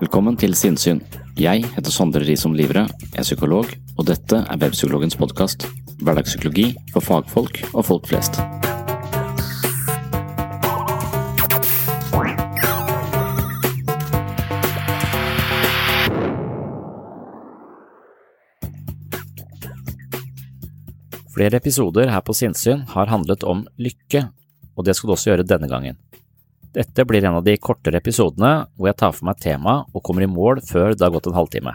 Velkommen til Sinnsyn. Jeg heter Sondre Risom Livre, er psykolog, og dette er Webpsykologens podkast. Hverdagspsykologi for fagfolk og folk flest. Flere episoder her på Sinnsyn har handlet om lykke, og det skal du også gjøre denne gangen. Dette blir en av de kortere episodene hvor jeg tar for meg temaet tema og kommer i mål før det har gått en halvtime.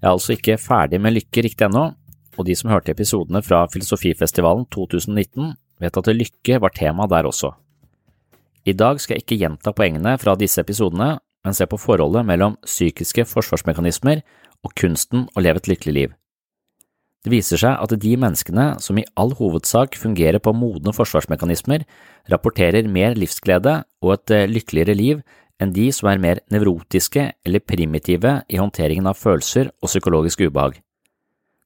Jeg er altså ikke ferdig med lykke riktig ennå, og de som hørte episodene fra Filosofifestivalen 2019 vet at lykke var tema der også. I dag skal jeg ikke gjenta poengene fra disse episodene, men se på forholdet mellom psykiske forsvarsmekanismer og kunsten å leve et lykkelig liv. Det viser seg at de menneskene som i all hovedsak fungerer på modne forsvarsmekanismer, rapporterer mer livsglede og et eh, lykkeligere liv enn de som er mer nevrotiske eller primitive i håndteringen av følelser og psykologisk ubehag.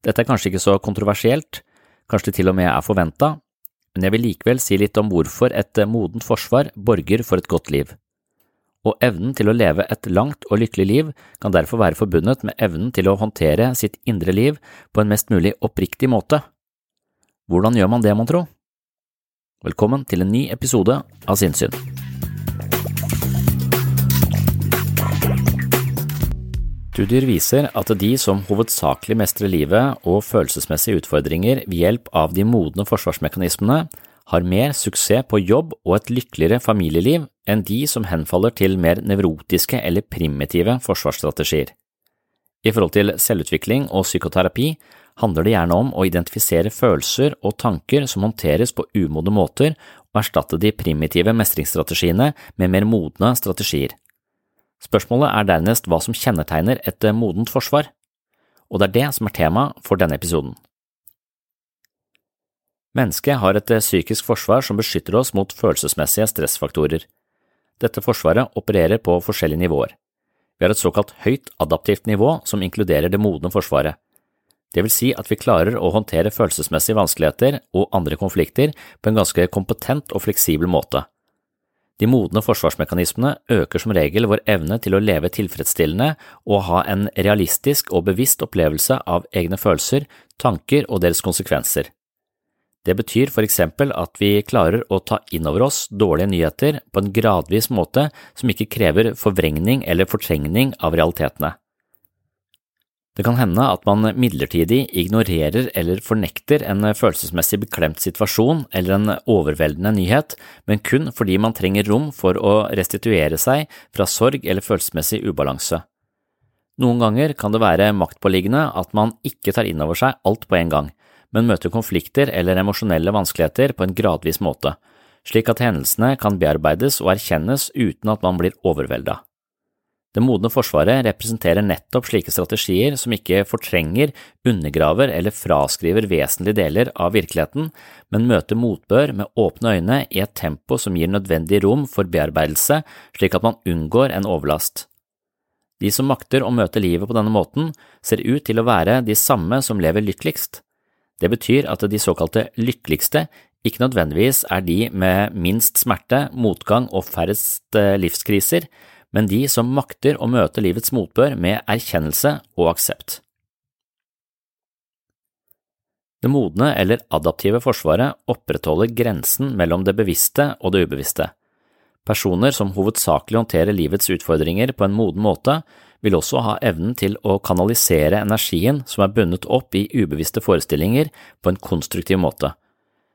Dette er kanskje ikke så kontroversielt, kanskje det til og med er forventa, men jeg vil likevel si litt om hvorfor et eh, modent forsvar borger for et godt liv og evnen til å leve et langt og lykkelig liv kan derfor være forbundet med evnen til å håndtere sitt indre liv på en mest mulig oppriktig måte. Hvordan gjør man det, mon tro? Velkommen til en ny episode av Sinnsyn. Studier viser at de som hovedsakelig mestrer livet og følelsesmessige utfordringer ved hjelp av de modne forsvarsmekanismene, har mer suksess på jobb og et lykkeligere familieliv enn de som henfaller til mer nevrotiske eller primitive forsvarsstrategier. I forhold til selvutvikling og psykoterapi handler det gjerne om å identifisere følelser og tanker som håndteres på umodne måter, og erstatte de primitive mestringsstrategiene med mer modne strategier. Spørsmålet er dernest hva som kjennetegner et modent forsvar, og det er det som er tema for denne episoden. Mennesket har et eh, psykisk forsvar som beskytter oss mot følelsesmessige stressfaktorer. Dette forsvaret opererer på forskjellige nivåer. Vi har et såkalt høyt adaptivt nivå som inkluderer det modne forsvaret. Det vil si at vi klarer å håndtere følelsesmessige vanskeligheter og andre konflikter på en ganske kompetent og fleksibel måte. De modne forsvarsmekanismene øker som regel vår evne til å leve tilfredsstillende og ha en realistisk og bevisst opplevelse av egne følelser, tanker og deres konsekvenser. Det betyr for eksempel at vi klarer å ta inn over oss dårlige nyheter på en gradvis måte som ikke krever forvrengning eller fortrengning av realitetene. Det kan hende at man midlertidig ignorerer eller fornekter en følelsesmessig beklemt situasjon eller en overveldende nyhet, men kun fordi man trenger rom for å restituere seg fra sorg eller følelsesmessig ubalanse. Noen ganger kan det være maktpåliggende at man ikke tar inn over seg alt på en gang, men møter konflikter eller emosjonelle vanskeligheter på en gradvis måte, slik at hendelsene kan bearbeides og erkjennes uten at man blir overvelda. Det modne forsvaret representerer nettopp slike strategier som ikke fortrenger, undergraver eller fraskriver vesentlige deler av virkeligheten, men møter motbør med åpne øyne i et tempo som gir nødvendig rom for bearbeidelse, slik at man unngår en overlast. De som makter å møte livet på denne måten, ser ut til å være de samme som lever lykkeligst. Det betyr at de såkalte lykkeligste ikke nødvendigvis er de med minst smerte, motgang og færrest eh, livskriser, men de som makter å møte livets motbør med erkjennelse og aksept. Det modne eller adaptive forsvaret opprettholder grensen mellom det bevisste og det ubevisste. Personer som hovedsakelig håndterer livets utfordringer på en moden måte, vil også ha evnen til å kanalisere energien som er bundet opp i ubevisste forestillinger på en konstruktiv måte.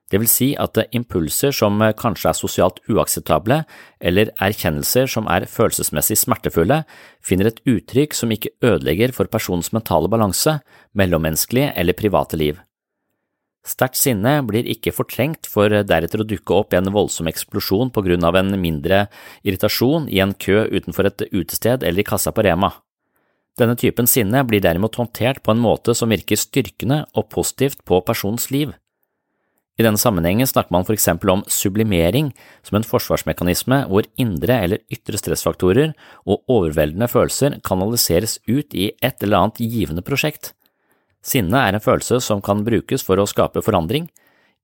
Det vil si at impulser som kanskje er sosialt uakseptable, eller erkjennelser som er følelsesmessig smertefulle, finner et uttrykk som ikke ødelegger for personens mentale balanse, mellommenneskelige eller private liv. Sterkt sinne blir ikke fortrengt for deretter å dukke opp i en voldsom eksplosjon på grunn av en mindre irritasjon i en kø utenfor et utested eller i kassa på Rema. Denne typen sinne blir derimot håndtert på en måte som virker styrkende og positivt på personens liv. I denne sammenhengen snakker man for eksempel om sublimering som en forsvarsmekanisme hvor indre eller ytre stressfaktorer og overveldende følelser kanaliseres ut i et eller annet givende prosjekt. Sinne er en følelse som kan brukes for å skape forandring.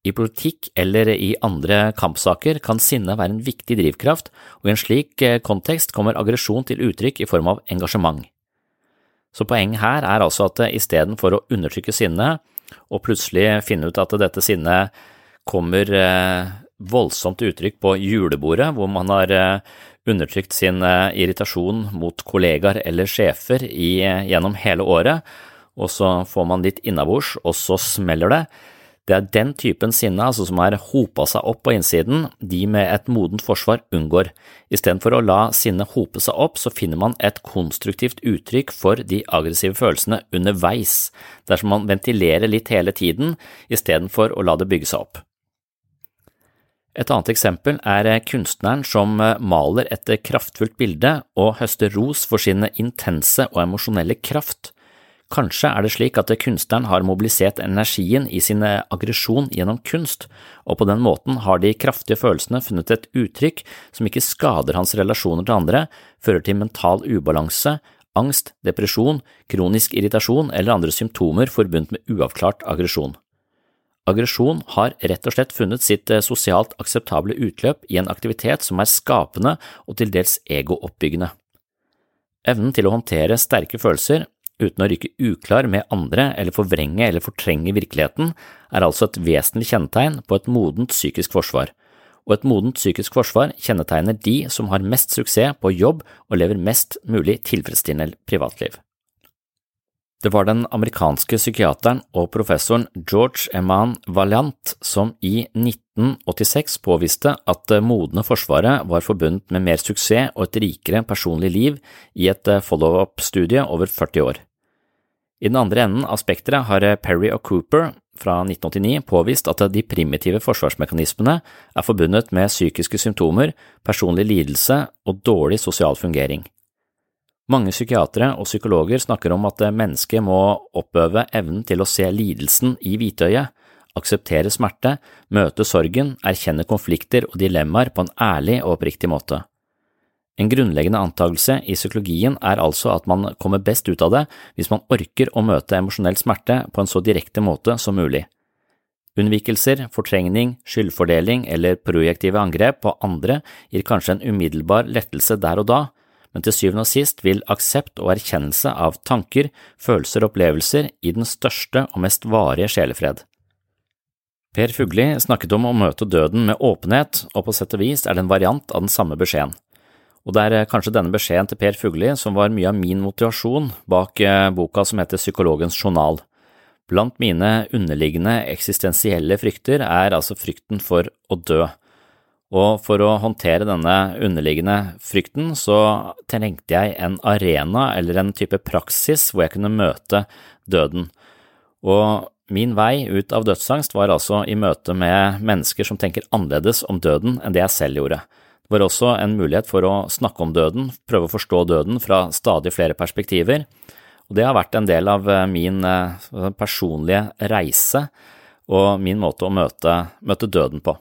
I politikk eller i andre kampsaker kan sinne være en viktig drivkraft, og i en slik eh, kontekst kommer aggresjon til uttrykk i form av engasjement. Så poenget her er altså at istedenfor å undertrykke sinne og plutselig finne ut at dette sinnet kommer voldsomt voldsomt uttrykk på julebordet, hvor man har eh, undertrykt sin eh, irritasjon mot kollegaer eller sjefer gjennom hele året, og så får man litt innabords, og så smeller det. Det er den typen sinne altså, som har hopa seg opp på innsiden, de med et modent forsvar unngår. Istedenfor å la sinnet hope seg opp, så finner man et konstruktivt uttrykk for de aggressive følelsene underveis, dersom man ventilerer litt hele tiden istedenfor å la det bygge seg opp. Et annet eksempel er kunstneren som maler et kraftfullt bilde og høster ros for sin intense og emosjonelle kraft. Kanskje er det slik at kunstneren har mobilisert energien i sin aggresjon gjennom kunst, og på den måten har de kraftige følelsene funnet et uttrykk som ikke skader hans relasjoner til andre, fører til mental ubalanse, angst, depresjon, kronisk irritasjon eller andre symptomer forbundet med uavklart aggresjon. Aggresjon har rett og slett funnet sitt sosialt akseptable utløp i en aktivitet som er skapende og til dels egooppbyggende. Evnen til å håndtere sterke følelser uten å ryke uklar med andre eller forvrenge eller fortrenge virkeligheten, er altså et vesentlig kjennetegn på et modent psykisk forsvar, og et modent psykisk forsvar kjennetegner de som har mest suksess på jobb og lever mest mulig tilfredsstillende privatliv. Det var den amerikanske psykiateren og professoren George Eman Valiant som i 1986 påviste at det modne forsvaret var forbundet med mer suksess og et rikere personlig liv i et follow-up-studie over 40 år. I den andre enden av spekteret har Perry og Cooper fra 1989 påvist at de primitive forsvarsmekanismene er forbundet med psykiske symptomer, personlig lidelse og dårlig sosial fungering. Mange psykiatere og psykologer snakker om at mennesket må oppøve evnen til å se lidelsen i hvitøyet, akseptere smerte, møte sorgen, erkjenne konflikter og dilemmaer på en ærlig og oppriktig måte. En grunnleggende antakelse i psykologien er altså at man kommer best ut av det hvis man orker å møte emosjonell smerte på en så direkte måte som mulig. Unnvikelser, fortrengning, skyldfordeling eller projektive angrep på andre gir kanskje en umiddelbar lettelse der og da, men til syvende og sist vil aksept og erkjennelse av tanker, følelser og opplevelser gi den største og mest varige sjelefred. Per Fugli snakket om å møte døden med åpenhet, og på sett og vis er det en variant av den samme beskjeden. Og det er kanskje denne beskjeden til Per Fugli som var mye av min motivasjon bak eh, boka som heter Psykologens journal. Blant mine underliggende eksistensielle frykter er altså frykten for å dø. Og for å håndtere denne underliggende frykten, så trengte jeg en arena eller en type praksis hvor jeg kunne møte døden. Og min vei ut av dødsangst var altså i møte med mennesker som tenker annerledes om døden enn det jeg selv gjorde. Det var også en mulighet for å snakke om døden, prøve å forstå døden fra stadig flere perspektiver, og det har vært en del av min personlige reise og min måte å møte, møte døden på.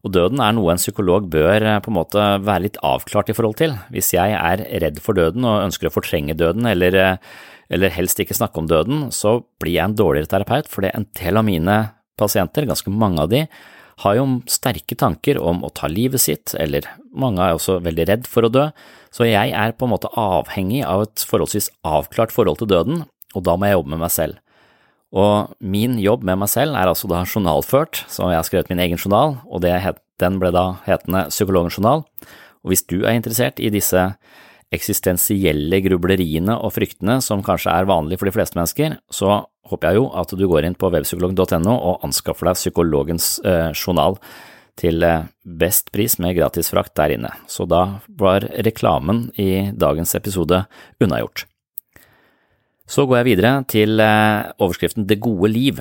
Og døden er noe en psykolog bør eh, på en måte være litt avklart i forhold til. Hvis jeg er redd for døden og ønsker å fortrenge døden, eller, eh, eller helst ikke snakke om døden, så blir jeg en dårligere terapeut, fordi en del av mine pasienter, ganske mange av de, har jo sterke tanker om å ta livet sitt, eller mange er også veldig redd for å dø, så jeg er på en måte avhengig av et forholdsvis avklart forhold til døden, og da må jeg jobbe med meg selv. Og min jobb med meg selv er altså da journalført, så jeg har skrevet min egen journal, og het, den ble da hetende Psykologens journal. Og hvis du er interessert i disse eksistensielle grubleriene og fryktene som kanskje er vanlig for de fleste mennesker, så håper jeg jo at du går inn på webpsykolog.no og anskaffer deg Psykologens eh, journal til eh, best pris med gratis frakt der inne. Så da var reklamen i dagens episode unnagjort. Så går jeg videre til eh, overskriften Det gode liv.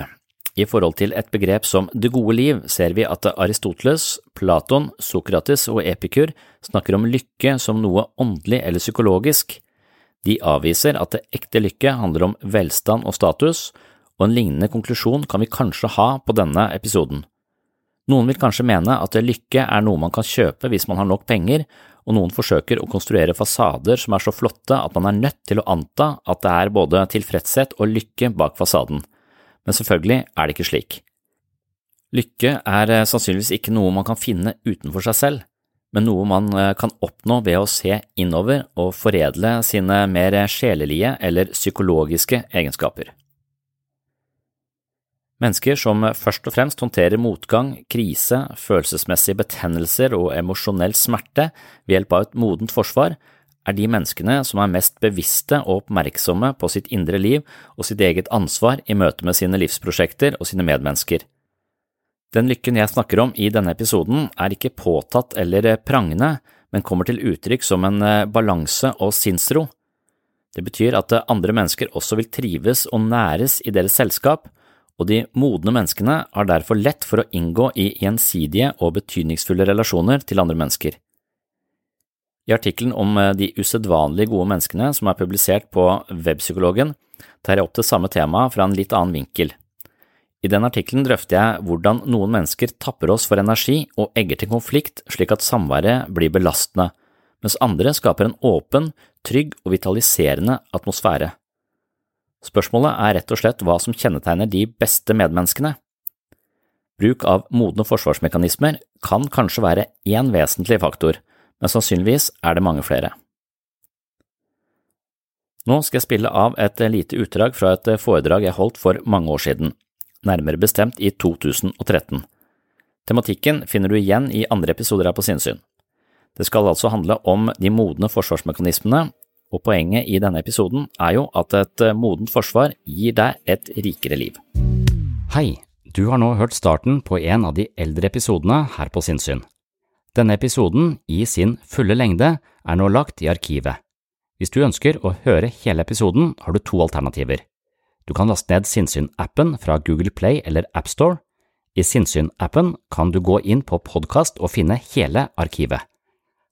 I forhold til et begrep som det gode liv ser vi at Aristoteles, Platon, Sokrates og Epikur snakker om lykke som noe åndelig eller psykologisk. De avviser at det ekte lykke handler om velstand og status, og en lignende konklusjon kan vi kanskje ha på denne episoden. Noen vil kanskje mene at lykke er noe man kan kjøpe hvis man har nok penger, og noen forsøker å konstruere fasader som er så flotte at man er nødt til å anta at det er både tilfredshet og lykke bak fasaden, men selvfølgelig er det ikke slik. Lykke er eh, sannsynligvis ikke noe man kan finne utenfor seg selv, men noe man eh, kan oppnå ved å se innover og foredle sine mer sjelelige eller psykologiske egenskaper. Mennesker som først og fremst håndterer motgang, krise, følelsesmessige betennelser og emosjonell smerte ved hjelp av et modent forsvar, er de menneskene som er mest bevisste og oppmerksomme på sitt indre liv og sitt eget ansvar i møte med sine livsprosjekter og sine medmennesker. Den lykken jeg snakker om i denne episoden, er ikke påtatt eller prangende, men kommer til uttrykk som en eh, balanse og sinnsro. Det betyr at andre mennesker også vil trives og næres i deres selskap, og de modne menneskene har derfor lett for å inngå i gjensidige og betydningsfulle relasjoner til andre mennesker. I artikkelen om eh, de usedvanlig gode menneskene som er publisert på Webpsykologen, tar jeg opp det samme temaet fra en litt annen vinkel. I den artikkelen drøfter jeg hvordan noen mennesker tapper oss for energi og egger til konflikt slik at samværet blir belastende, mens andre skaper en åpen, trygg og vitaliserende atmosfære. Spørsmålet er rett og slett hva som kjennetegner de beste medmenneskene. Bruk av modne forsvarsmekanismer kan kanskje være én vesentlig faktor, men sannsynligvis er det mange flere. Nå skal jeg spille av et lite utdrag fra et foredrag jeg holdt for mange år siden, nærmere bestemt i 2013. Tematikken finner du igjen i andre episoder her på Sinnsyn. Det skal altså handle om de modne forsvarsmekanismene og poenget i denne episoden er jo at et eh, modent forsvar gir deg et rikere liv. Hei, du har nå hørt starten på en av de eldre episodene her på Sinnsyn. Denne episoden, i sin fulle lengde, er nå lagt i arkivet. Hvis du ønsker å høre hele episoden, har du to alternativer. Du kan laste ned Sinnsyn-appen fra Google Play eller AppStore. I Sinnsyn-appen kan du gå inn på podkast og finne hele arkivet.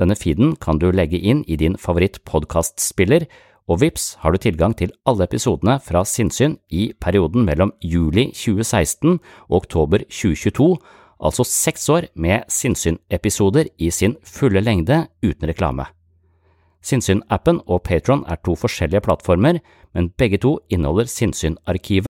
Denne feeden kan du legge inn i din favoritt-podkastspiller, og vips har du tilgang til alle episodene fra Sinnsyn i perioden mellom juli 2016 og oktober 2022, altså seks år med Sinnsyn-episoder i sin fulle lengde uten reklame. Sinnsyn-appen og Patron er to forskjellige plattformer, men begge to inneholder Sinnsyn-arkivet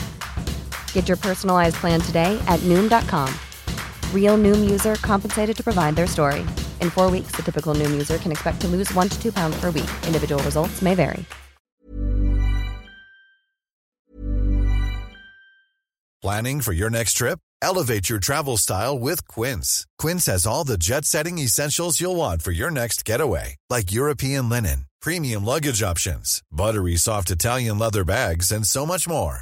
Get your personalized plan today at Noom.com. Real Noom user compensated to provide their story. In four weeks, the typical Noom user can expect to lose one to two pounds per week. Individual results may vary. Planning for your next trip? Elevate your travel style with Quince. Quince has all the jet setting essentials you'll want for your next getaway, like European linen, premium luggage options, buttery soft Italian leather bags, and so much more.